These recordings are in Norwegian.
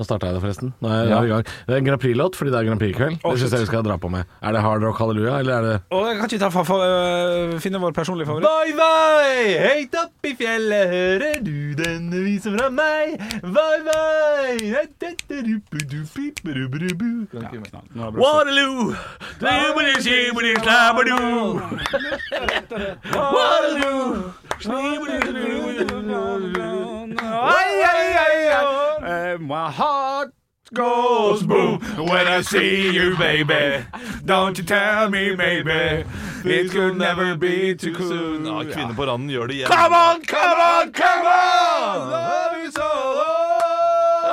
Nå starta jeg det, forresten. Nå er, ja. i gang. Det er en Grand Prix-låt fordi det er Grand Prix-kveld. Oh, det syns jeg vi skal dra på med. Er det Hard Rock Halleluja, eller er det oh, jeg Kan ikke ta for, uh, finne vår personlige favoritt? Vai, vai, høyt opp i fjellet hører du denne visen fra meg. Vai, vai ja, Waterloo! Waterloo! Ai, Waterloo ai, ai. Uh, my heart goes boom when I see you, baby. Don't you tell me, maybe. It could never be too soon. Ja, Kvinner på randen gjør det igjen. Come on, come on, come on! Love is all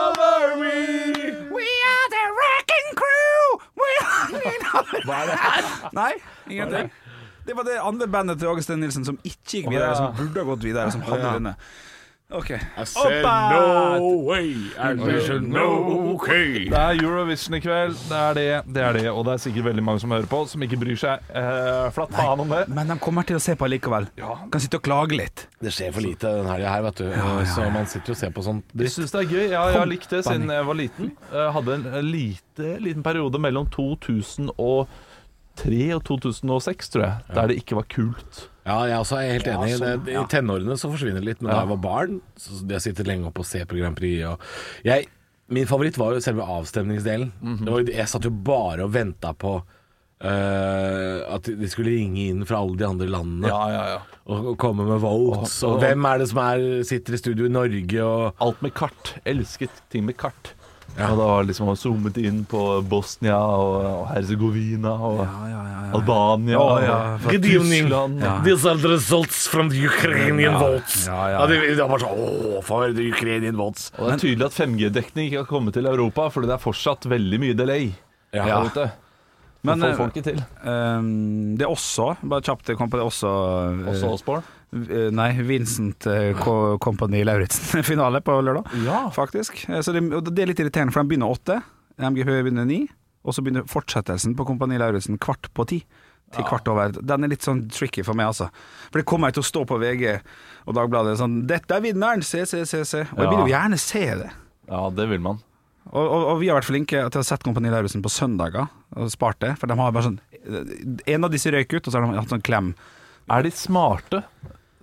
over me. We are the wrecking crew. We are Hva er det? Nei, ingenting. Det var det andre bandet til Augustin Nilsen som ikke gikk videre, som burde ha gått videre, som hadde vunnet. OK. I said no way, and we no know okay. Det er Eurovision i kveld. Det er det, det er det. Og det er sikkert veldig mange som hører på, som ikke bryr seg eh, flatt faen om det. Men de kommer til å se på likevel. Kan sitte og klage litt. Det skjer for lite den helga her, vet du. Så man sitter jo og ser på sånt Jeg dritt. syns det er gøy. Ja, jeg har likt det siden jeg var liten. Jeg hadde en lite, liten periode mellom 2003 og 2006, tror jeg, der det ikke var kult. Ja, jeg også er helt enig. sånn, det, ja. I tenårene så forsvinner det litt, men da jeg var barn, så jeg sitter lenge oppe og ser på Grand Prix. Og jeg, min favoritt var jo selve avstemningsdelen. det var, jeg satt jo bare og venta på Uh, at de skulle ringe inn fra alle de andre landene Ja, ja, ja. og, og komme med votes. Og- Og, og- hvem er det som er, sitter i studio i Norge og Alt med kart. Elsket ting med kart. Og da var det liksom zoomet inn på Bosnia og, og Herzegovina og Albania og. Tyskland. These are the results from the Ukrainian Ja, votes. ja, ja. det, det var bare sånn Åh, for the Ukrainian votes. Og det er tydelig at 5G-dekning ikke har kommet til Europa, fordi det er fortsatt veldig mye delay. Ja. Men, Men eh, får folk ikke til. Um, det er også, bare kjapt, det kom på det også eh, Også Osborne. eh, Nei, Vincent uh, Company Lauritzen-finale på lørdag, Ja. faktisk. Eh, Så det, og det er litt irriterende, for de begynner åtte, MGP begynner ni, og så begynner fortsettelsen på Kompani Lauritzen kvart på ti. Til kvart over. Den er litt sånn tricky for meg, altså. For det kommer jeg til å stå på VG og Dagbladet sånn 'Dette er vinneren! Se, se, se'. se Og jeg vil jo gjerne se det. ja, det vil man. Og, og, og vi har vært flinke til å sette Kompani Lauritzen på søndager og spart det. For de har bare sånn En av disse røyk ut, og så har de hatt sånn klem. Er de smarte,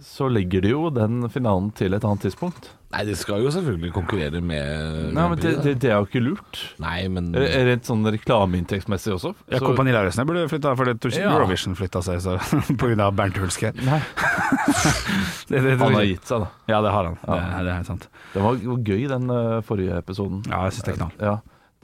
så legger de jo den finalen til et annet tidspunkt. Nei, det skal jo selvfølgelig konkurrere med Nei, men det, det, det er jo ikke lurt. Nei, men Rent sånn reklameinntektsmessig også. Ja, Så- Kompani Lauritzen burde flytta, for det tror ikke Ja. Eurovision flytta seg så, på grunn av Bernt Hulsker. Nei, Det, det, han har gitt seg, da. Ja, det har han. Ja. Det, det er helt sant. Det var, var gøy, den eh, forrige episoden. Ja, jeg syns det er knall. Ja,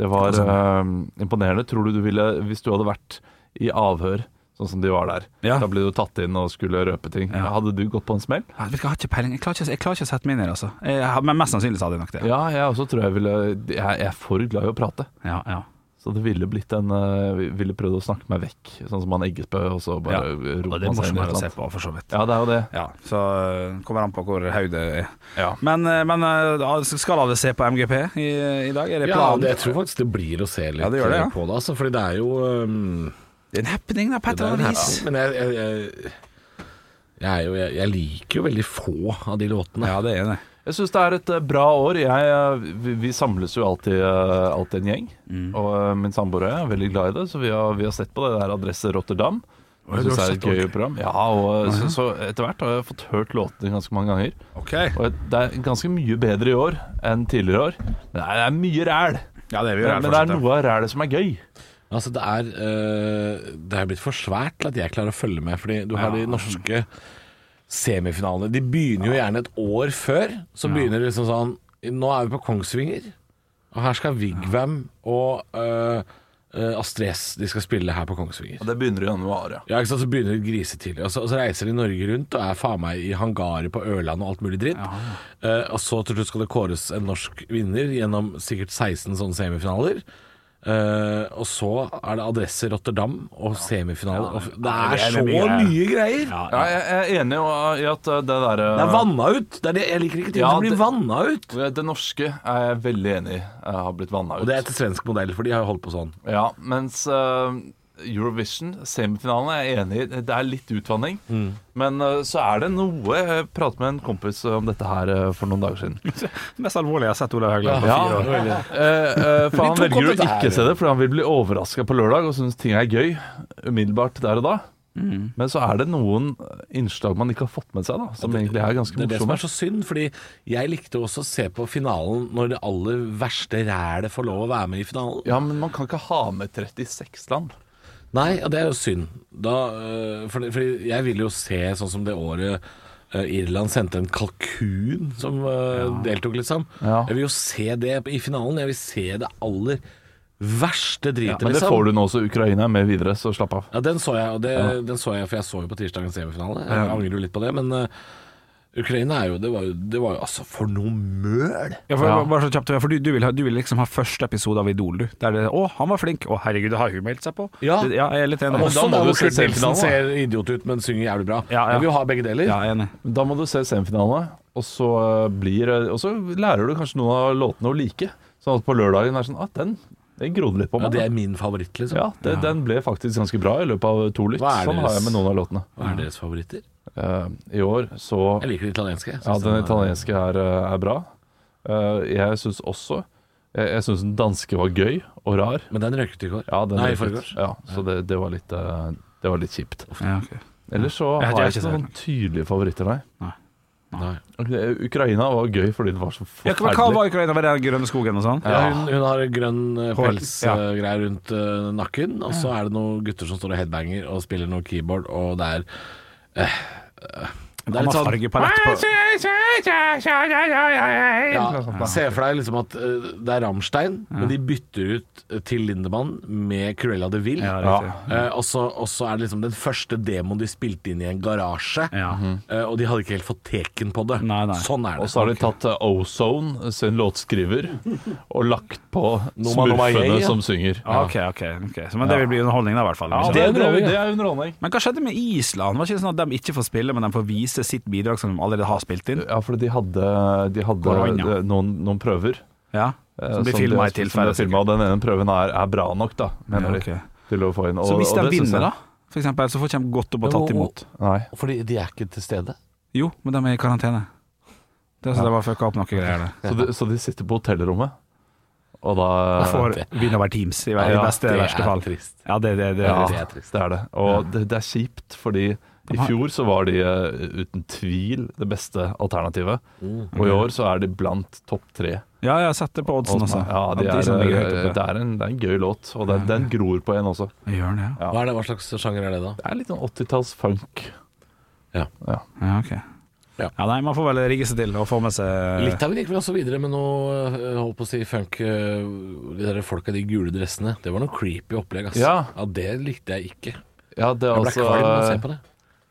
det var Altså- eh, imponerende. Tror du du ville, hvis du hadde vært i avhør, sånn som de var der Ja. Da ble du tatt inn og skulle røpe ting. Ja. Hadde du gått på en smell? Jeg, vet Jeg har ikke peiling. Jeg klarer ikke, jeg klarer ikke å sette meg inn i det, altså. Jeg, men mest sannsynlig så hadde jeg nok det. Ja, jeg også tror jeg ville Jeg, er for glad i å prate. Ja, ja. Så det ville blitt en eh, Ville prøvd å snakke meg vekk, sånn som han Eggesbø, og så bare ja. roper er man seg inn i et eller se annet. på, for så vidt. Ja, det er jo det. Ja, så øh, kommer an på hvor høy det er. Ja. Men, øh, men skal alle se på MGP i, i dag? Er det ja, det, jeg tror faktisk det blir å se litt Ja, det det, ja. på det, altså, fordi det er jo um, Det er en happening, da, på et eller er annet vis. Men jeg, jeg, jeg, jeg, er jo, jeg, jeg liker jo veldig få av de låtene. Ja, det er det. Jeg syns det er et eh, bra år. Jeg, eh, vi, vi samles jo alltid, eh, alltid en gjeng. Mm. Og eh, min samboer og jeg er veldig glad i det, så vi har, vi har sett på det der Adresse Rotterdam. Jeg du synes har det er et gøy program. Ja, og så, så etter hvert har jeg fått hørt låtene ganske mange ganger. Ok. Og det er ganske mye bedre i år enn tidligere år. Men det er, det er mye ræl. Ja, det vil jeg men det er fortsette. noe av rælet som er gøy. Altså, det er, øh, det er blitt for svært til at jeg klarer å følge med, fordi du har de norske semifinalene. De begynner jo gjerne et år før. Så begynner det liksom sånn Nå er vi på Kongsvinger, og her skal Vigvam og øh, øh, Astrid S De skal spille her på Kongsvinger. Og det begynner i januar, ja. Ja, ikke sant, Så begynner det grisetidlig. Og så, og så reiser de Norge rundt og er faen meg i hangarer på Ørland og alt mulig dritt. Eh, og så til slutt skal det kåres en norsk vinner gjennom sikkert 16 sånne semifinaler. Eh, og så er det adresse Rotterdam og semifinaler. og ja, det er det er så mye mye greier. Ja, jeg jeg er enig i at eh, det derre Det er vanna ut! Det er det, jeg liker ikke ting Ja, som blir vanna ut. Det norske er jeg veldig enig i. Jeg har blitt vanna ut. Og det er etter svensk modell, for de har jo holdt på sånn. Ja, mens øh, Eurovision, semifinalen, er jeg enig i. Det er litt utvanning. Mm. Men eh, så er det noe Jeg pratet med en kompis om dette her eh, for noen dager siden. Mest alvorlig jeg har sett Olav Haugland på Ja, fire år. eh, eh, for han velger å ikke se det, fordi han vil bli overraska på lørdag og synes ting er gøy umiddelbart der og da. Mm. Men så er det noen innslag man ikke har fått med seg, da som egentlig er ganske Det er det som er så synd, fordi jeg likte også å se på finalen når det aller verste rælet får lov å være med i finalen. Ja, men man kan ikke ha med 36 land. Nei, og det er jo synd. Da, for fordi jeg vil jo se sånn som det året øh, Irland sendte en kalkun som ja. deltok, liksom. Ja. Jeg vil jo se det i finalen. Jeg vil se det aller verste dritet, Men det liksom. får du nå også Ukraina med videre, så slapp av. Ja, den så jeg, og det, den så jeg, for jeg så jo på tirsdagens semifinale. Jeg angrer jo litt på det, men Ukraina er jo det, var jo det var jo altså For noe møl! Ja, for, Ja. Bare så kjapt, for du, du, vil, ha- du vil liksom ha første episode av Idol, du. Der det 'Å, han var flink'. 'Å, herregud, det har hun meldt seg på'. Ja. Det- ja jeg er litt enig. Og da må du se semifinalen, ser idiot ut, men synger jævlig bra. Ja, ja. Jeg vil jo ha begge deler. Ja, enig. Da må du se semifinalene, og så, blir, og så lærer du kanskje noen av låtene å like. Sånn at på lørdagen er sånn ah, den, den grodde litt på Ja, det er min favoritt, liksom. Ja, det, Den ble faktisk ganske bra i løpet av to lytt. Er Sånn har jeg med noen av låtene. Hva er deres favoritter? Eh, I år så Jeg liker den italienske. Ja, den italienske er, eh, er bra. Eh, jeg syns også Jeg, jeg syns den danske var gøy og rar. Men den røyket i går. Ja, den Nei, i forgårs. Ja, så det, det, var litt, det var litt kjipt. Ja, okay. Ellers så har jeg ikke noen tydelige favoritter, nei. Nei. Nei. Ukraina var gøy fordi det var så Ja, hva, var Ukraina? Var det grønne skogen og sånn? Ja, hun, hun har grønn pelsgreie ja. rundt nakken, og så er det noen gutter som står og headbanger og spiller noe keyboard, og det er eh, eh, Det er litt sånn fargepalett på ja, Se for deg liksom at uh, det er Rammstein, men de bytter ut eh, til Lindemann med Cruella de Vil. Ja. Eh, og så er det liksom den første demoen de spilte inn i en garasje, Ja. uh, og de hadde ikke helt fått teken på det. Nei, nei. Sånn er det. Og så har de tatt eh, Ozone, sin låtskriver, og lagt på smurfene ja. som synger. Ah, okay, okay, okay. Så, men det vil bli underholdning, da, i hvert fall. Ja, det, er underholdning. Men hva skjedde med Island? Var det ikke sånn at de ikke får spille, men de får vise sitt bidrag som de allerede har spilt inn? Ja, for de hadde, de hadde noen, noen prøver. Ja, eh, Som blir filma i tilfelle. filmet, og den ene prøven er, er bra nok, da, mener Ja, de, til å få inn. Og, Så hvis de vinner, da, for eksempel, så får ikke de godt opp og tatt imot? Nei. Fordi de er ikke til stede. Jo, men de er i karantene. Det er så de det fucka opp noen greier der. Så, de, så de sitter på hotellrommet, og da får vinne over Teams, i, i Ja, beste det verste er fall. trist. Ja, det, det, det, Ja, det. det er trist. det er det. Og det, det er kjipt, fordi i fjor så var de eh, uten tvil det beste alternativet. Mm. Og i år så er de blant topp tre. Ja, jeg har sett det på oddsen også. Ja, de er, de høyt eh, det, er en, det er en gøy låt, og den, den gror på en også. Gjør den, ja. Ja. Hva, er det, hva slags sjanger er det, da? Det er litt sånn 80-talls funk. Ja. Ja, ok. Ja. Ja, nei, Man får vel rigge seg til og få med seg Litauen gikk vel også videre med noe øh, holdt på å si funk De der folka i de gule dressene. Det var noe creepy opplegg. ass. Ja. Det likte jeg ikke. Ja, det er Jeg ble altså kvalm av å se på det.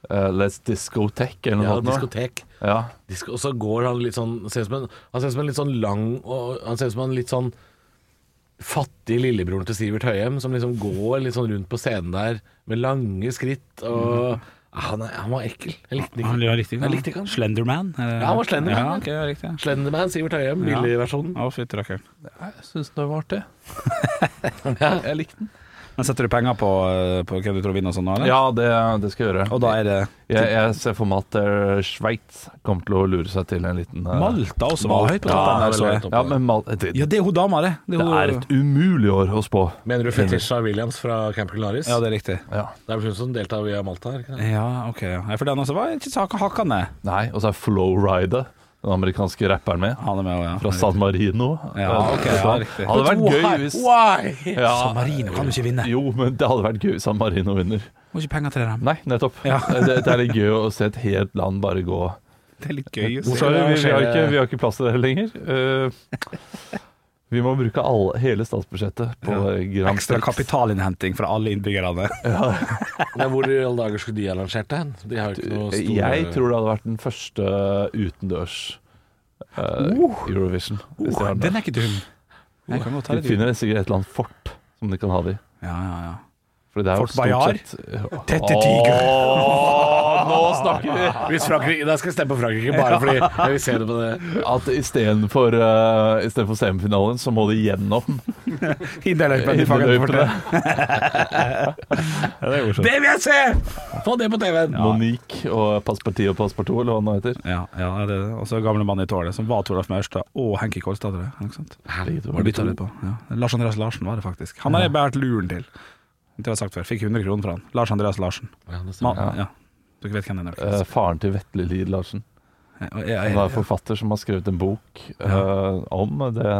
Eh, Let's Discotheque eller Ja, noe sånt. nå. diskotek. Ja. Disko, og så går han litt sånn ser som en, Han ser ut som en litt sånn lang og Han ser ut som en litt sånn fattig lillebroren til Sivert Høyem, som liksom går litt sånn rundt på scenen der med lange skritt. Og mm. han, er, han var ekkel. Jeg likte ikke Han likte ikke Jeg likte ikke han. Slenderman? eller? Ja, han var Slenderman, Ja, ja. ok, ja. Slenderman, Sivert Høyem, Ja. billigversjonen. Å, fytti rakkeren. Jeg syns det var artig. Ja. Jeg likte den. Men setter du penger på, eh, på hvem du tror vinner og sånn nå, eller? Ja, det, det skal jeg gjøre. Og da er det Jeg, jeg ser for meg at eh, Sveits kommer til å lure seg til en liten uh, Malta også var høyt på Ja, toppen. Ja, men Mal det, Ja, det er hun dama, det. Det det er, er et umulig år å spå. Mener du Fetisha Williams fra Camp Culinaris? ja, det er riktig. Ja. Det er vel hun som deltar via Malta? Her, ikke det? Ja, ok. Ja, for den også var ikke hakka ned. Nei, og så er Flowrider, den amerikanske rapperen med, Han er med også, ja. fra San Marino. Ja, okay, ja, riktig. Hadde vært gøy hvis Why? ja, San Marino kan du ikke vinne. Jo, men det hadde vært gøy hvis San Marino vinner. Må ikke penger til dem. Nei, nettopp. Ja. Det, det er litt gøy å se et helt land bare gå Det er litt gøy å se. Sorry, vi, vi, har ikke, vi har ikke plass til det lenger. Eh, vi må bruke alle, hele statsbudsjettet på Grand Ekstra Prix. kapitalinnhenting fra alle innbyggerne. Men hvor i alle dager skulle de ha det den? De har jo ikke noe store Jeg tror det hadde vært den første utendørs uh, Eurovision. Uh, de Den er ikke dum. Ta De finner sikkert et eller annet fort som de kan ha det i. Ja, ja, ja. Fort stort Bayard? sett- Tette tiger. Åh, nå snakker vi! Hvis Frankrike, Da skal jeg stemme på Frankrike bare fordi jeg vil se det på det. At istedenfor uh, for semifinalen, så må de gjennom Hinderløypen i hinderløypene. Ja, det er. Det vil jeg se! Få det på TV-en! Monique og Passeparti og Passepartout, eller hva han heter. Ja, ja det er det. Og så gamle mann i tårnet, som var Toralf Maurstad og Henki Kolstad. tror jeg? Herregud, Var bytta litt Lars Andreas Larsen var det faktisk. Han har jeg båret luren til. Det har jeg sagt før. Fikk 100 kroner fra han. Lars Andreas Larsen. Ja, det ja. Dere vet hvem den er? Eh, faren til Vetle Lid Larsen. Ja, ja, ja, Han er forfatter som har skrevet en bok eh, om det,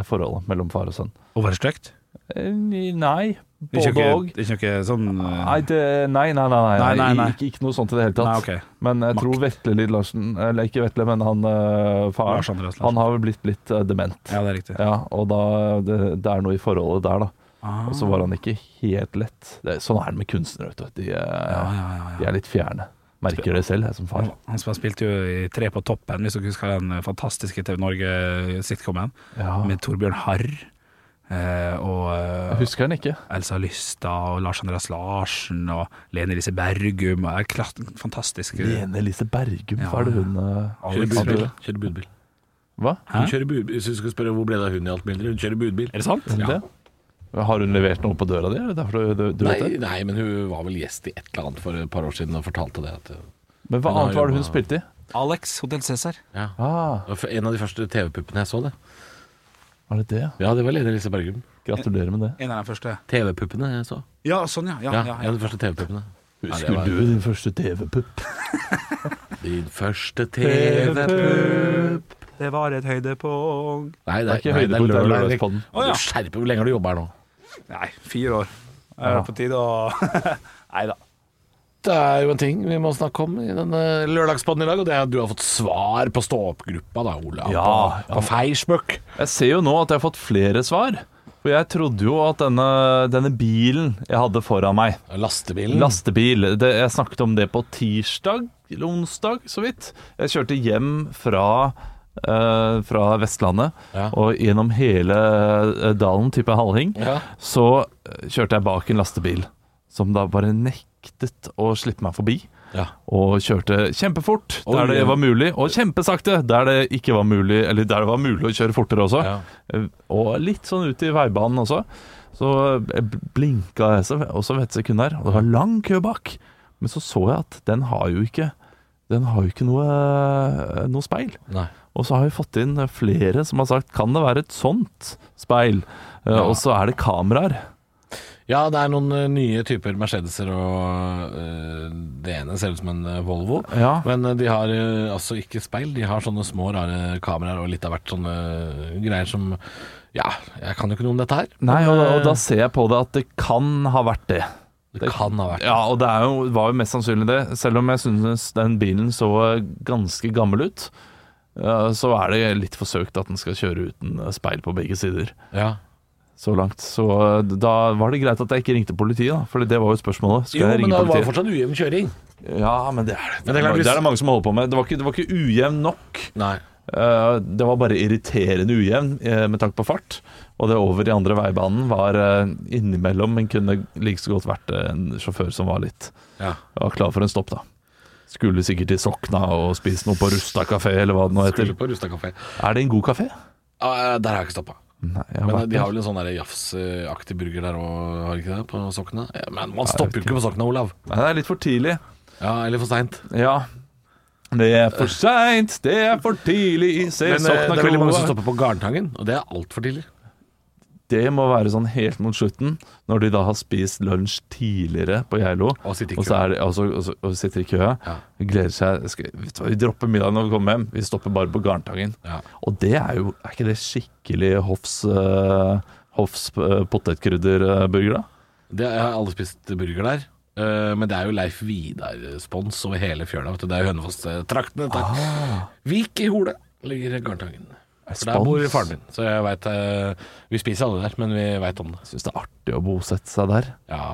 det forholdet mellom far og sønn. Og var det stygt? Eh, Nei, Det både ikke og. det er ikke noe sånn uh... Nei, det, nei, nei, nei, nei, Nei, nei, nei. Ikke, ikke noe sånt i det hele tatt. Nei, ok. Men jeg tror Vetle Lid Larsen, eller ikke Vetle, men han uh, far, Lars Andreas Larsen. han har vel blitt litt uh, dement. Ja, det er riktig. Ja, og da, det, det er noe i forholdet der, da. Ah. Og så var han ikke helt lett. Det, sånn er det med kunstnere, vet du. De, eh, ja, ja, ja, de er litt fjerne. Merker det selv, jeg som far. Han, han spilte jo i Tre på toppen, hvis dere husker den fantastiske TV Norge-sitcomen, Ja. med Torbjørn Harr. Eh, og Jeg eh, husker han ikke. Elsa Lystad og Lars Andreas Larsen og Lene Elise Bergum. og er klart, fantastisk. Lene Elise Bergum, Ja. hva er det hun eh, Kjører budbil. hadde? Kjører budbil. Hva? Hæ? Hun kjører budbil. Hvis du skal spørre hvor ble det av hun i alt bildet, hun kjører budbil. Er det sant? Ja. det? Har hun levert noe på døra di? Det derfor du, du, du Nei, nei, men hun var vel gjest i et eller annet for et par år siden og fortalte det. At, Men hva annet var det hun spilte i? Alex, Hotell Cæsar. ja. Ah, En av de første TV-puppene jeg så det. var det det? Ja, det var Lene Elise Bergum. Gratulerer med det. En av de første. TV-puppene jeg så. Ja, sånn, ja. ja, Ja, ja, En av de første TV-puppene. Husker var- du din første TV-pupp? Din første TV-pupp Det var et høydepunkt. Nei, Det er ikke høydepunkt, det er lørdagspodden. Du skjerper Hvor lenge har du jobba her nå? Nei, fire år. Er det på tide å Nei da. Det er jo en ting vi må snakke om i denne lørdagspodden i dag, og det er at du har fått svar på stå-opp-gruppa, da, Olav. Ja, på, på Facebook. Jeg ser jo nå at jeg har fått flere svar. For jeg trodde jo at denne, denne bilen jeg hadde foran meg, Lastebilen. lastebil det, Jeg snakket om det på tirsdag eller onsdag, så vidt. Jeg kjørte hjem fra, fra Vestlandet, Ja. og gjennom hele eh, dalen, type Halling, Ja. så eh, kjørte jeg bak en lastebil som da bare nektet å slippe meg forbi. ja. Og kjørte kjempefort der det var mulig, og kjempesakte der det ikke var mulig, eller der det var mulig å kjøre fortere også. Ja. Eh, Og litt sånn ut i veibanen også. Så eh, blinka jeg så også ved et sekund der, og det var lang kø bak. Men så så jeg at den har jo ikke Den har jo ikke noe, eh, noe speil. Nei. Og så har vi fått inn flere som har sagt kan det være et sånt speil? Eh, Ja. Og så er det kameraer. Ja, det er noen eh, nye typer Mercedeser, og eh, det ene ser ut som en Volvo. Ja. Men de har altså ikke speil, de har sånne små, rare kameraer og litt av hvert sånne greier som Ja, jeg kan jo ikke noe om dette her. Nei, og, og da ser jeg på det at det kan ha vært det. det kan ha vært det. Ja, og det jo, var jo mest sannsynlig det. Selv om jeg synes den bilen så ganske gammel ut, så er det litt forsøkt at den skal kjøre uten speil på begge sider. Ja. Så langt. Så eh, da var det greit at jeg ikke ringte politiet, da. For det var jo spørsmålet. Skal Jo, jeg men da det var det politiet? fortsatt ujevn kjøring. Ja, men det er det. Men det er det er det mange som holder på med. Det var ikke, det var ikke ujevn nok. Nei. Eh, Det var bare irriterende ujevn eh, med tanke på fart. Og det over i andre veibanen var eh, innimellom, men kunne like så godt vært eh, en sjåfør som var litt Ja. var klar for en stopp, da. Skulle sikkert til Sokna og spise noe på Rusta kafé, eller hva det nå Skulle heter. på Rusta kafé. Er det en god kafé? Ah, der har jeg ikke stoppa. Nei, Men de har vel en sånn jafsaktig burger der òg, har de ikke det? På Sokna? Ja, men man stopper jo ikke på Sokna, Olav. Nei, det er litt for tidlig. Ja, eller for seint. Ja. Det er for seint, det er for tidlig, se eh, Sokna det er veldig mange som stopper på Garntangen, og det er altfor tidlig. Det må være sånn helt mot slutten, når de da har spist lunsj tidligere på Geilo. Og sitter i Og så kø. er og og så, og sitter i kø. Ja. Gleder seg. Skal, vet du hva, vi dropper middagen når vi kommer hjem. Vi stopper bare på Garntangen. Ja. Og det er jo Er ikke det skikkelig Hoffs, uh, Hoffs uh, potetkrydderburger, da? Det, jeg har aldri spist burger der. eh, men det er jo Leif Vidar-spons over hele fjøla. Det er jo Hønefoss-traktene. Ah. Vik i Hole ligger Garntangen. For der bor faren min, så jeg vet eh, Vi spiser alle der, men vi veit om det. Syns det er artig å bosette seg der. Ja.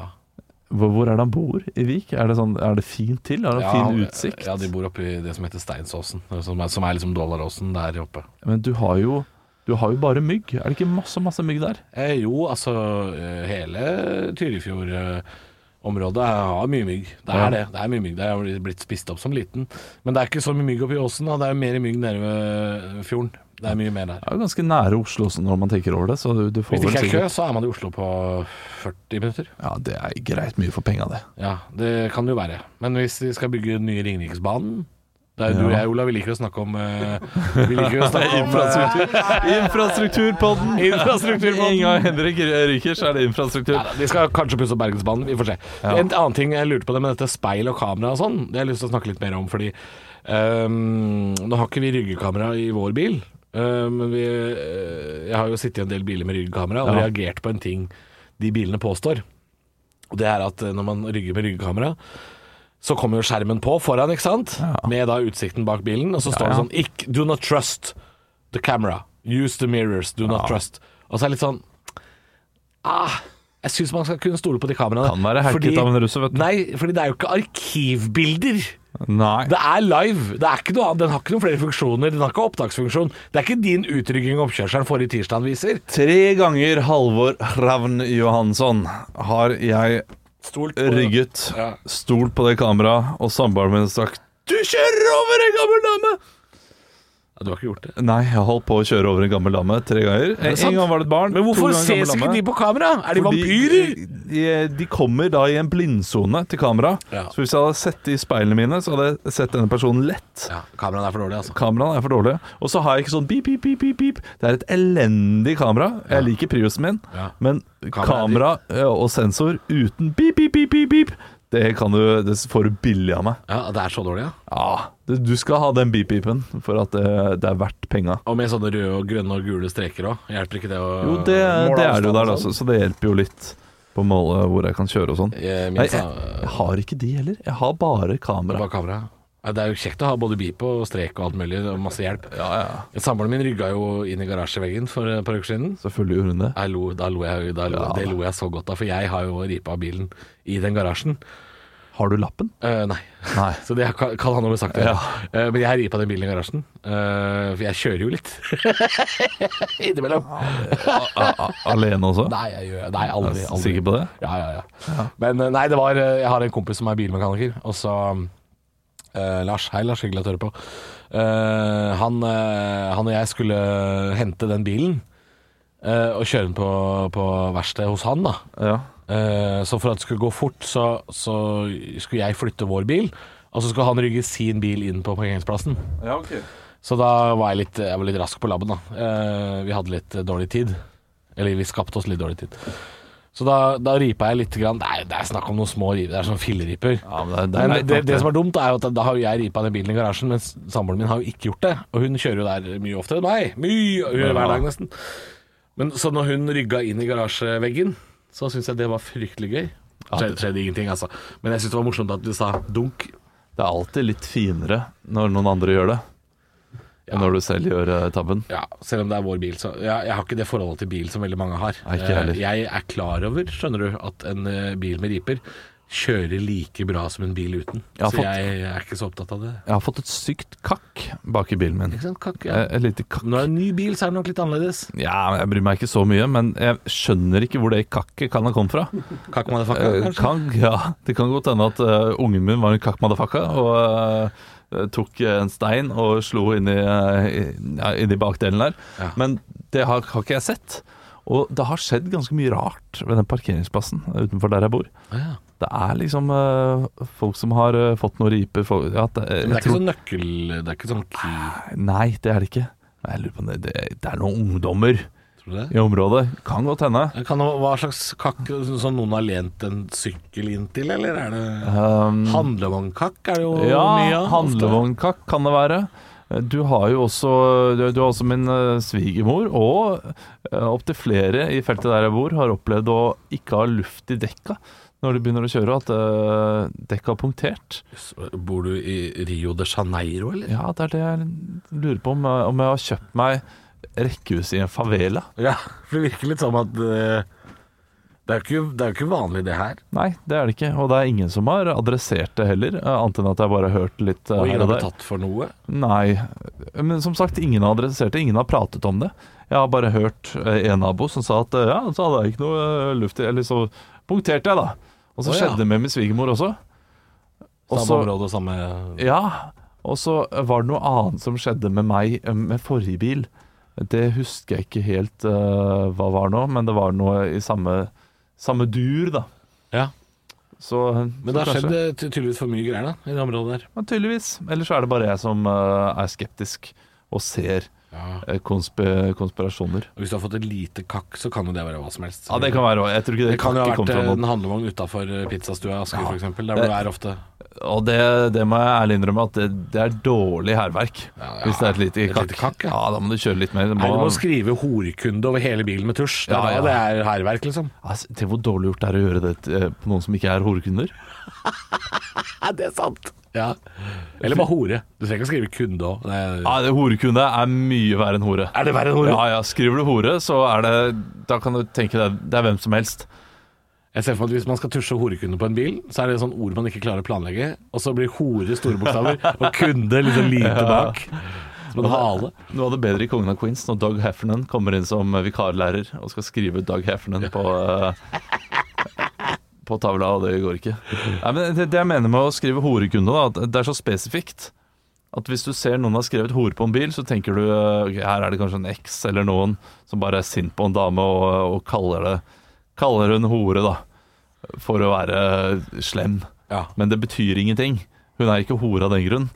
Hvor, hvor er det han bor? I Vik? Er det, sånn, er det fint til? Er det ja, fin utsikt? Ja, de bor oppe i det som heter Steinsåsen, som er, som er liksom Dollaråsen der oppe. Men du har jo du har jo bare mygg. Er det ikke masse masse mygg der? Eh, jo, altså eh, hele Tyrifjord eh, har mye mygg. Det er Ja. det. Det er mye mygg. Det er blitt spist opp som liten. Men det er ikke så mye mygg oppi åsen. Da. Det er mer mygg nede ved fjorden. Det er mye mer der. Det er jo ganske nære Oslo når man tenker over det, så du, du får Hvis det ikke er kø, så er man i Oslo på 40 minutter. Ja, det er greit mye for penga, det. Ja, det kan det jo være. Men hvis vi skal bygge den nye Ringeriksbanen Det er jo du og jeg, Olav. Vi liker å snakke om eh, Vi liker å snakke om eh, Infrastrukturpodden! Infrastrukturpodden. En gang Henrik ryker, så er det infrastruktur. Ja, da, de skal kanskje pusse opp Bergensbanen, vi får se. Ja. En annen ting jeg lurte på det med dette speil og kamera og sånn, det har jeg lyst til å snakke litt mer om, fordi um, nå har ikke vi ryggekamera i vår bil, men vi, eh, jeg har jo sittet i en del biler med ryggekamera og Ja. reagert på en ting de bilene påstår. Og det er at eh, når man rygger med ryggekamera, så kommer jo skjermen på foran, ikke sant? Ja. Med da utsikten bak bilen, og så står det sånn Ikk, Do not trust the camera. Use the mirrors. Do not trust. Og så er det litt sånn ah, Jeg syns man skal kunne stole på de kameraene. Kan være hacket av en russer, vet du. Nei, fordi det er jo ikke arkivbilder. Nei. Det er live. Det er ikke noe annet. Den har ikke noen flere funksjoner. Den har ikke opptaksfunksjon. Det er ikke din utrygging oppkjørselen forrige tirsdag viser. Tre ganger Halvor Ravn Johansson har jeg Stolt rygget, Ja. stolt på det kameraet, og samboeren min sagt 'Du kjører over en gammel dame'! Du har ikke gjort det. Nei, jeg holdt på å kjøre over en gammel dame tre ganger. En, gang var det et barn. Men hvorfor ses ikke de på kamera? Er de Fordi vampyrer? De, de kommer da i en blindsone til kamera. Ja. Så hvis jeg hadde sett det i speilene mine, så hadde jeg sett denne personen lett. Ja, kameraene er for dårlige, altså. Kameraene er for dårlige. Og så har jeg ikke sånn beep, beep, beep, beep, beep. Det er et elendig kamera. Jeg liker Priusen min, Ja. men Kamera er kamera og sensor uten beep, beep, beep, beep, beep, det, kan du, det får du billig av meg. Ja, Det er så dårlig, ja. Ja, det, du skal ha den beep-beepen for at det, det er verdt penga. Og med sånne røde og grønne og gule streker òg. Hjelper ikke det å Jo, det, måle det er det jo der, og sånn? så, så det hjelper jo litt på målet hvor jeg kan kjøre og sånn. Eh, sa- jeg, jeg har ikke de heller. Jeg har bare kamera. Bare kamera. Ja, det er jo kjekt å ha både beep og strek og alt mulig, og masse hjelp. Ja, ja. Samboeren min rygga jo inn i garasjeveggen for et par uker siden. Selvfølgelig gjorde hun det. Lo, da lo jeg, da lo, Ja. det lo jeg så godt av, for jeg har jo ripa bilen i den garasjen. Har du lappen? Uh, nei, Nei. så det kan, kan han ha sagt Det. Ja. Eh, men jeg har på den bilen i garasjen, Uh, for jeg kjører jo litt. Innimellom. Alene også? Nei, jeg gjør Nei, aldri. Aldri. Sikker på det? Ja, ja, ja. Men eh, nei, det var Jeg har en kompis som er bilmekaniker, og så Lars. Hei, Lars. Hyggelig at du hører på. Han, han og jeg skulle hente den bilen og kjøre den på, på verkstedet hos han, da. Ja. Eh, så for at det skulle gå fort, så, så skulle jeg flytte vår bil. Og så skulle han rygge sin bil inn på parkeringsplassen. ja, okay. Så da var jeg litt, jeg var litt rask på labben, da. Eh, vi hadde litt dårlig tid. Eller vi skapte oss litt dårlig tid. Så da, da ripa jeg litt grann. Det er, det er snakk om noen små riper. Det er sånn filleriper. Ja, men det, det, Men det, det som er dumt, er jo at da har jeg ripa den bilen i garasjen, mens samboeren min har jo ikke gjort det. Og hun kjører jo der mye oftere enn meg. Mye, hver dag nesten. Men så når hun rygga inn i garasjeveggen, så syns jeg det var fryktelig gøy. Ja, Skjedde, skjedde ingenting, altså. Men jeg syns det var morsomt at du sa dunk. Det er alltid litt finere når noen andre gjør det, enn når du selv gjør eh, tabben. Ja, selv om det er vår bil, så ja, Jeg har ikke det forholdet til bil som veldig mange har. Nei, ikke jeg heller. Eh, jeg er klar over, skjønner du, at en eh, bil med riper kjører like bra som en bil uten. Jeg så fått- jeg er ikke så opptatt av det. Jeg har fått et sykt kakk bak i bilen min. Ikke sant? Kakk, ja. Eh, Et lite kakk. Når det er en ny bil, så er det nok litt annerledes. Ja, Jeg bryr meg ikke så mye, men jeg skjønner ikke hvor det kakket kan ha kommet fra. Kakk motherfucker, Eh, kanskje? kan, ja, Det kan godt hende at uh, ungen min var en kakk motherfucka og uh, tok en stein og slo inn i, i- ja, inn i bakdelen der. Ja. Men det har, har ikke jeg sett. Og det har skjedd ganske mye rart ved den parkeringsplassen utenfor der jeg bor. Ah, ja. Det er liksom uh, folk som har uh, fått noen riper folk, ja, det, Men det er ikke tror- sånn nøkkel... Det er ikke sånn key... Nei, det er det ikke. Jeg lurer på om det, det, det er noen ungdommer Tror du det? i området. Kan godt hende. Kan hva slags kakk som noen har lent en sykkel inn til, eller er det Um, Handlevognkakk er det jo mye Ja, av. Ja, handlevognkakk kan det være. Du har jo også, du, du har også min eh, svigermor, og uh, opptil flere i feltet der jeg bor, har opplevd å ikke ha luft i dekka når de begynner å kjøre, at uh, dekka har punktert. Bor du i Rio de Janeiro, eller? Ja, det er det jeg lurer på, om, jeg- om jeg har kjøpt meg rekkehus i en favela. Ja, for det virker litt som at eh, det, er jo ikke, ikke vanlig det her. Nei, det er det ikke, og det er ingen som har adressert det heller, eh, annet enn at jeg bare har hørt litt eh, Og ingen har blitt tatt for noe. Nei, men som sagt, ingen har adressert det, ingen har pratet om det. Jeg har bare hørt eh, en nabo som sa at ja, så hadde jeg ikke noe luft i Eller så punkterte jeg, da. Og så oh, ja. skjedde det med min svigermor også. Også, Samme område og samme Ja, og så var det noe annet som skjedde med meg med forrige bil. Det husker jeg ikke helt uh, hva var nå, men det var noe i samme, samme dur, da. Ja. Så, Men det har skjedd eh, tydeligvis for mye greier da, i det området der. Ja, tydeligvis. Ellers er det bare jeg som uh, er skeptisk og ser Ja. eh, konsp konspirasjoner. Og hvis du har fått et lite kakk, så kan jo det være hva som helst. Ja, det kan være òg. Jeg tror ikke det, Det kan jo ha vært eh, en handlevogn utafor pizzastua i Asker, Ja. f.eks. Der hvor du er ofte. Og det, det må jeg ærlig innrømme at det, det er dårlig hærverk. Ja, ja. Hvis det er et lite kakk. kakk, ja. ja. da må du kjøre litt mer. Det Nei, du må, må skrive 'horekunde' over hele bilen med tusj. Det er Ja, ja. det er hærverk, liksom. altså, Tenk hvor dårlig gjort det er å gjøre det eh, på noen som ikke er horekunder. Det er sant. Ja. Eller bare hore. Du trenger ikke å skrive 'kunde' òg. Ja, Horekunde er mye verre enn hore. Er det verre enn hore? Ja, ja, Skriver du hore, så er det Da kan du tenke deg det er hvem som helst. Jeg ser for meg at Hvis man skal tusje 'horekunde' på en bil, så er det sånn ord man ikke klarer å planlegge. Og så blir 'hore' store bokstaver, og 'kunde' liksom lite bak. Som en hale. Noe av det bedre i Kongen av Queens når Doug Heffernan kommer inn som vikarlærer og skal skrive Doug Heffernan på uh, på tavla, og det går ikke. Nei, men det, det jeg mener med å skrive horekunde, da, at det er så spesifikt. At hvis du ser noen har skrevet hore på en bil, så tenker du okay, her er det kanskje en eks eller noen som bare er sint på en dame og, og kaller det Kaller hun hore, da. For å være slem. Ja. Men det betyr ingenting. Hun er ikke hore av den grunn.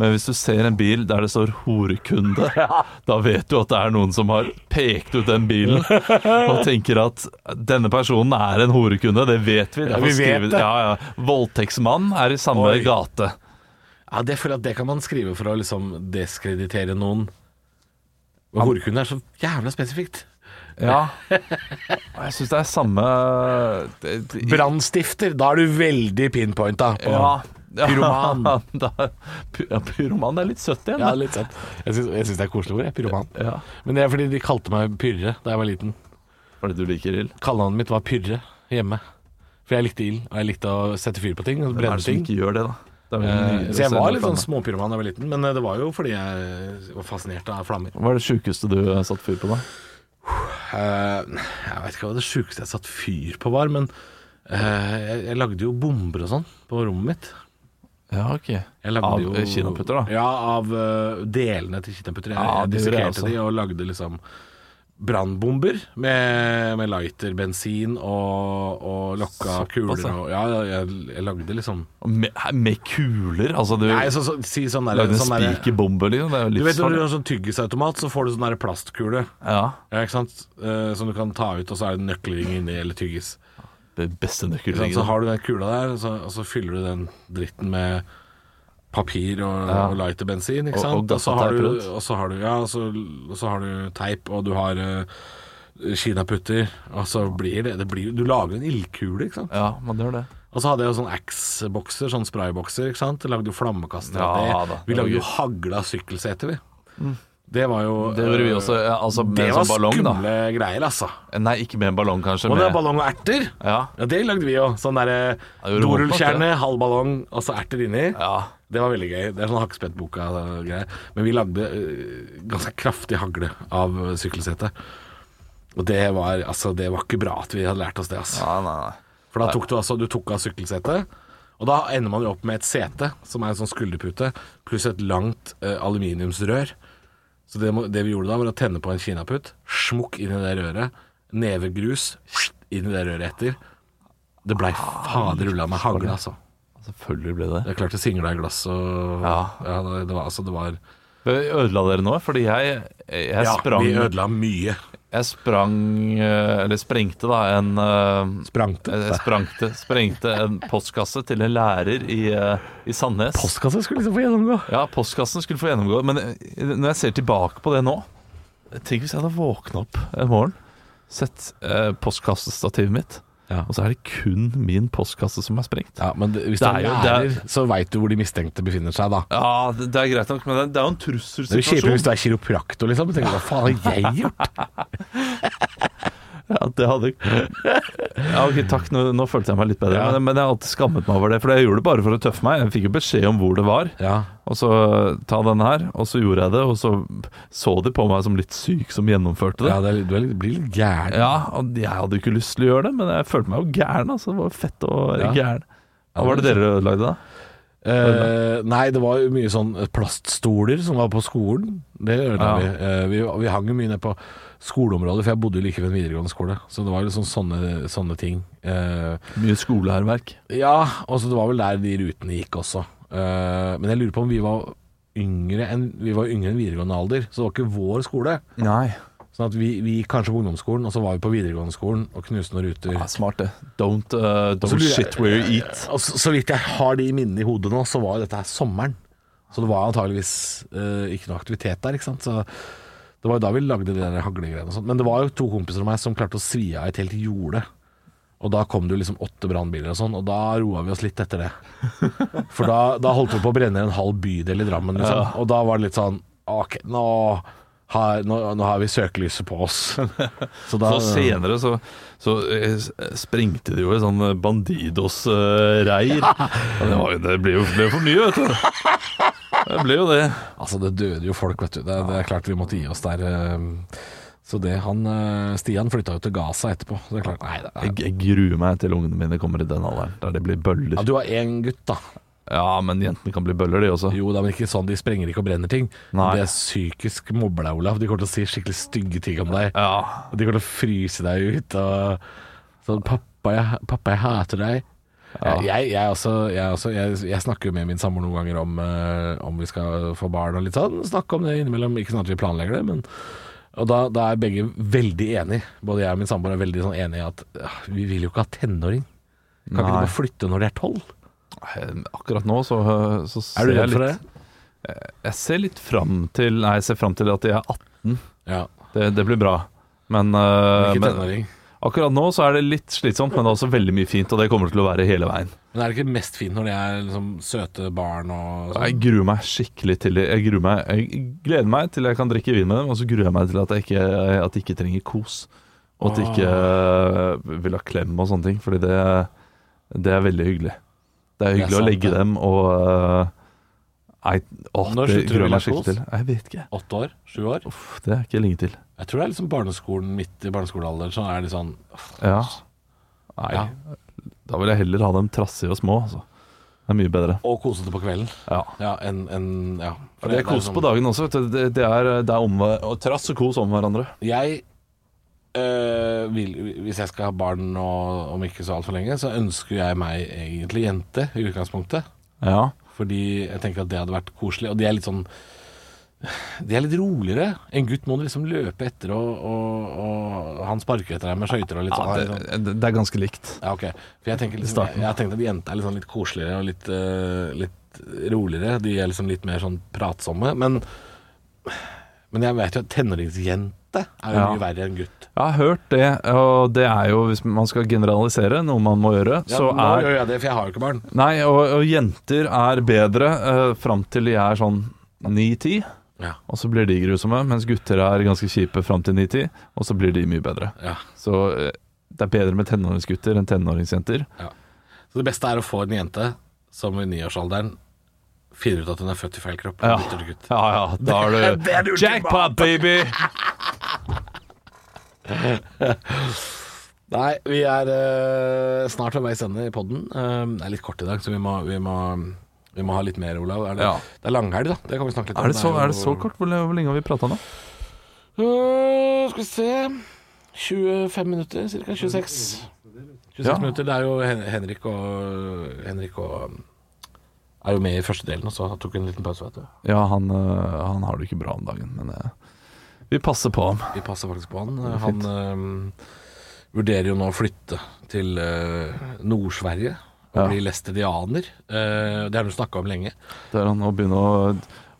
Men hvis du ser en bil der det står 'horekunde', da vet du at det er noen som har pekt ut den bilen og tenker at denne personen er en horekunde. Det vet vi. Ja, vi vet det. Ja, ja. Voldtektsmann er i samme Oi. gate. Ja, det føler jeg at det kan man skrive for å liksom deskreditere noen. Horekunde er så jævla spesifikt. Ja. Og Jeg syns det er samme det, det, Brannstifter, da er du veldig pinpointa. På. ja. Pyroman. Da, py- ja, pyroman er litt søtt igjen. Ja, litt søtt. Jeg syns, det er koselig ord, jeg. Pyroman. Ja. Men det er fordi de kalte meg Pyrre da jeg var liten. Fordi du liker ild? Kallenavnet mitt var Pyrre hjemme. For jeg likte ild, og jeg likte å sette fyr på ting. Og er brenne det som ting. ikke gjør det, da? Det Eh, Så jeg var litt sånn småpyroman da jeg var liten, men eh, det var jo fordi jeg var fascinert av flammer. Hva er det sjukeste du satte satt fyr på, da? Eh, jeg vet ikke hva det sjukeste jeg satt fyr på var, men eh, jeg, jeg lagde jo bomber og sånn på rommet mitt. Ja, ok. Av eh, kinaputter, da? Ja, av delene til kinaputter. Jeg, Ja, jeg dissekerte de og lagde liksom brannbomber med, med lighter, bensin og, og lokka Såpass, kuler. ja. Og, ja, jeg, jeg lagde liksom Med, med kuler? Altså, du Nei, så, så, si sånn der, lagde en sånn spikerbombe, liksom? Det er jo Du vet når du har sånn tyggisautomat, så får du sånn plastkule. Ja. Ja, ikke sant? Uh, som du kan ta ut, og så er det nøkkelring inni, eller tyggis. Det beste nøkkelringen. Så har du den kula der, og så, og så fyller du den dritten med papir og, Ja. og lighterbensin, ikke sant? og Og, så har du, og så har du Ja, og så, og så har du teip, og du har uh, kinaputter, og så blir det, det blir, Du lager en ildkule, ikke sant? Ja, man gjør det. Og så hadde jeg jo sånn Axe-bokser, sånn spraybokser, ikke sant? Jeg lagde jo flammekaster Ja, da, det. Vi lagde jo hagla sykkelseter, vi. Det var jo Det gjorde vi eh, også, ja, altså med Det var sånn ballong, da. skumle greier, altså. Nei, ikke med en ballong, kanskje. Og det er ballong og erter. ja, Ja, det lagde vi jo. Sånn derre dorullkjerne, halv ballong og så erter inni. ja. Det var veldig gøy. Det er sånn Hakkespettboka-greier. Men vi lagde eh, ganske kraftig hagle av sykkelsetet. Og det var, altså, det var ikke bra at vi hadde lært oss det. Altså. nei, nei. For da tok du altså Du tok av sykkelsetet, og da ender man jo opp med et sete, som er en sånn skulderpute, pluss et langt uh, aluminiumsrør. Så det, det vi gjorde da, var å tenne på en kinaputt, smukk inn i det røret, nevegrus inn i det røret etter. Det blei fader rulla med hagle, altså. Selvfølgelig ble det. Jeg klarte å single i glass og Ja. det, det var altså Det var Ødela dere noe? Fordi jeg, jeg Ja, sprang vi ødela mye. Jeg sprang eh, Eller sprengte, da, en eh, Sprangte. Jeg sprangte, sprengte en postkasse til en lærer i, eh, i Sandnes. Postkasse skulle liksom få gjennomgå. Ja, postkassen skulle få gjennomgå. Men eh, når jeg ser tilbake på det nå Tenk hvis jeg hadde våkna opp en morgen, sett eh, postkassestativet mitt, Ja. og så er det kun min postkasse som er sprengt. Ja, men det, hvis Det er er jo- det er- så veit du hvor de mistenkte befinner seg, da. Ja, det, det er greit nok, men det, det er jo en Det er jo kjipere trusselsituasjon. hvis du er kiropraktor, liksom. Du tenker, hva faen har jeg gjort? Ja, det hadde Ja, ok, takk, nå, nå følte jeg meg litt bedre. Ja. Men, men jeg har alltid skammet meg over det, for jeg gjorde det bare for å tøffe meg. Jeg fikk jo beskjed om hvor det var. Ja. og så ta denne her. Og så gjorde jeg det, og så så de på meg som litt syk som gjennomførte det. Ja, det er, du er litt, blir litt gæren. Ja, og jeg hadde jo ikke lyst til å gjøre det, men jeg følte meg jo gæren. Altså. Det var fett og Ja. gæren. Hva var det dere lagde da? Eh, nei, det var jo mye sånn plaststoler som var på skolen. Det ødela Ja. vi. Eh, vi. Vi hang jo mye ned på skoleområdet, for jeg bodde jo like ved en videregående skole. Så det var liksom sånne, sånne ting. Eh, Mye skoleherverk. ja, og så det var vel der de rutene gikk også. Eh, men jeg lurer på om vi var yngre enn Vi var yngre enn videregående alder, så det var ikke vår skole. Nei. Sånn at vi, vi gikk kanskje på ungdomsskolen, og så var vi på videregående skolen og knuste noen ruter. Ja, smart det. Don't, uh, don't jeg- shit where you eat. Så, så vidt jeg har de minnene i hodet nå, så var jo dette her sommeren. Så det var antageligvis uh, ikke noe aktivitet der, ikke sant. Så det var jo da vi lagde de der haglegreiene og sånn. Men det var jo to kompiser av meg som klarte å svi av et helt jorde. Og da kom det jo liksom åtte brannbiler og sånn, og da roa vi oss litt etter det. For da, da holdt vi på å brenne en halv bydel i Drammen, liksom. Og da var det litt sånn OK, nå har, nå, nå har vi søkelyset på oss. Så da Så senere så, så eh, sprengte de jo i sånn Bandidos-reir. det, det ble jo ble for mye, vet du. Det ble jo det. Altså, det døde jo folk, vet du. Det, det er klart vi måtte gi oss der. eh, Så det han eh, Stian flytta jo til Gaza etterpå. Så det er klart, nei, det er, Jeg, jeg gruer meg til ungene mine kommer i den alderen, der det blir bøller. ja, Du har én gutt, da. Ja, men jentene kan bli bøller, de også. Jo, det er ikke sånn de sprenger ikke og brenner ting. Nei. De er psykisk mobber deg, Olaf. De kommer til å si skikkelig stygge ting om deg. Ja, Og de kommer til å fryse deg ut. Og sånn 'Pappa, jeg, pappa, jeg hater deg'. Ja. Jeg, jeg, også, jeg, også, jeg, snakker jo med min samboer noen ganger om, uh, om vi skal få barn og litt sånn. Snakke om det innimellom. Ikke sånn at vi planlegger det, men Og da, da er begge veldig enige. Både jeg og min samboer er veldig sånn enige i at uh, vi vil jo ikke ha tenåring. Kan ikke de bare flytte når de er tolv? Eh, akkurat nå så, så ser Er du jeg redd for litt det? Jeg ser litt fram til Nei, jeg ser fram til at de er 18. Ja. Det, det blir bra. Men, uh, men akkurat nå så er det litt slitsomt, men det er også veldig mye fint, og det kommer til å være hele veien. Men er det ikke mest fint når de er liksom søte barn og Jeg sånn? gruer meg skikkelig til det. Jeg, gruer meg, jeg gleder meg til jeg kan drikke vin med dem, og så gruer jeg meg til at jeg ikke, at de ikke trenger kos. Og at de ikke eh, vil ha klem og sånne ting, fordi det, det er veldig hyggelig. Det er hyggelig sant, å legge det. dem og uh, Nei, å, Når det slutter du skikkelig kos? til. Jeg vet ikke. Åtte år? Sju år? Uff, det er ikke lenge til. Jeg tror det er liksom barneskolen midt i barneskolealder. Så er det sånn Ja. Nei, Ja. da vil jeg heller ha dem trassige og små, altså. Det er mye bedre. Og kosete på kvelden. Ja. Ja, enn en, ja. For Det er kos sånn- på dagen også, vet du. Det, det er, det er om, og trass og kos om hverandre. Jeg øh, vil, Hvis jeg skal ha barn og, om ikke så altfor lenge, så ønsker jeg meg egentlig jente i utgangspunktet. Ja. Fordi jeg tenker at det hadde vært koselig. Og de er litt sånn De er litt roligere. En gutt må du liksom løpe etter, og, og, og han sparker etter deg med skøyter og litt sånn. ja det, det er ganske likt. Ja, ok. For jeg tenker liksom, jeg, jeg, har tenkt at jenter er litt, sånn litt koseligere og litt, uh, litt roligere. De er liksom litt mer sånn pratsomme. Men, men jeg vet jo at tenåringsjente er jo Ja. mye verre enn gutt. Jeg har hørt det, og det er jo, hvis man skal generalisere, noe man må gjøre, Ja, så nå er gjør jeg det, for jeg har jo ikke barn. Nei, og, og jenter er bedre uh, fram til de er sånn 9-10, Ja. og så blir de grusomme, mens gutter er ganske kjipe fram til 9-10, og så blir de mye bedre. Ja. Så eh, det er bedre med tenåringsgutter enn tenåringsjenter. Så det beste er å få en jente som i niårsalderen finner ut at hun er født i feil kropp. Ja. Ja, ja, da det ultimate. jackpot, baby! Nei, vi er uh, snart ved veis ende i podden. Uh, det er litt kort i dag, så vi må, vi må, vi må ha litt mer, Olav. Er det, Ja. det er langhelg, da. Det kan vi snakke litt om. Er det så, jo- er det så kort? Hvor, hvor lenge har vi prata nå? Uh, skal vi se 25 minutter, ca. 26. 26 Ja. minutter. Det er jo Henrik og Henrik og er jo med i første delen, og så tok en liten pause, vet du. Ja, han, øh, han har det ikke bra om dagen, men øh, vi passer på ham. Vi passer faktisk på han. Han øh, vurderer jo nå å flytte til øh, Nord-Sverige og Ja. bli læstedianer. Det har du snakka om lenge. Det er han å begynne å,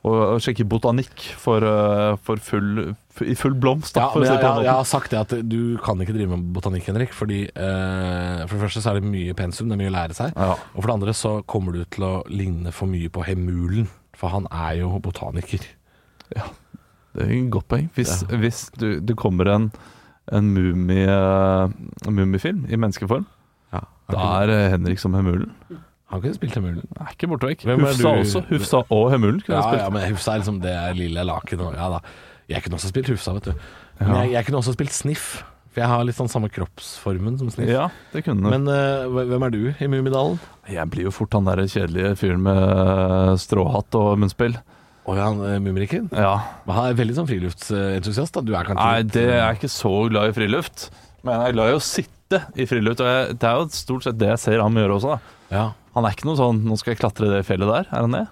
å sjekke botanikk for, øh, for full, i full blomst. Da, Ja, men jeg, jeg, jeg har sagt det at du kan ikke drive med botanikk, Henrik. Fordi eh, For det første så er det mye pensum, det er mye å lære seg. Ja. Og for det andre så kommer du til å ligne for mye på Hemulen. For han er jo botaniker. Ja, Det er et godt poeng. Hvis, hvis du, det kommer en, en mumie, en mumiefilm i menneskeform, Ja. da er eh, Henrik som Hemulen. Han kunne spilt Hemulen. Nei, ikke borte vekk. Er Hufsa også. Hufsa og Hemulen kunne Ja, spilt. ja, men Hufsa er liksom det er lille laken og Ja da. Jeg kunne også spilt Hufsa, vet du. Men jeg, jeg kunne også spilt Sniff. For jeg har litt sånn samme kroppsformen som Sniff. Ja, det kunne. Men uh, hvem er du i Mummidalen? Jeg blir jo fort han der kjedelige fyren med eh, stråhatt og munnspill. Å ja, han, eh, Mumrikken? Ja. Men Han er veldig sånn friluftsentusiast, da. Du er kanskje Nei, det er jeg er ikke så glad i friluft. Men jeg er glad i å sitte i friluft. Og jeg, det er jo stort sett det jeg ser ham gjøre også. da Ja. Han er ikke noe sånn 'nå skal jeg klatre det fjellet der'. Er han det?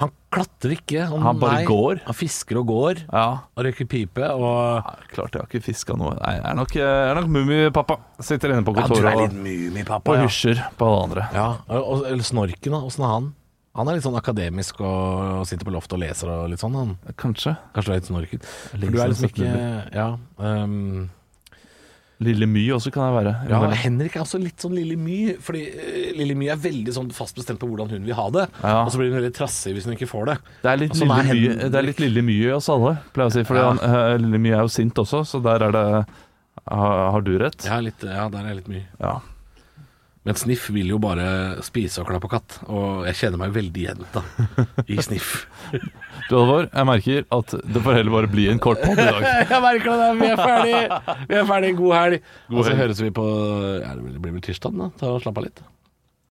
Han klatrer ikke. Han bare går. Han fisker og går. Ja. Og røyker pipe. Og Nei, Klart jeg har ikke fiska noe. Nei, jeg er nok, jeg er nok mummipappa. Sitter inne på ja, du kontoret er og, litt mummipappa. og Ja. hysjer på alle andre. ja. Og, eller Snorken. Åssen er han? Han er litt sånn akademisk og, sitter på loftet og leser og litt sånn. Han. Kanskje. Kanskje du er litt snorket. For du er liksom ikke Ja. ehm, Lille My også kan jeg være. ja. Henrik er også litt sånn Lille My. Fordi eh, Lille My er veldig sånn fast bestemt på hvordan hun vil ha det. Ja. Og så blir hun veldig trassig hvis hun ikke får det. Det er litt lille er my, det er litt lille My i oss alle, pleier jeg å si. For Ja. eh, lille My er jo sint også, så der er det Har, har du rett? Ja, litt, ja, der er litt mye. Ja. Men Sniff vil jo bare spise og klappe katt, og jeg kjenner meg veldig igjen da, i Sniff. Du Alvor, jeg merker at det får heller bare bli en kort podd i dag. Jeg merker det, vi er ferdig. Vi er ferdig, god helg. God og så høres vi på ja, Det blir vel tirsdag, da. Ta og Slapp av litt.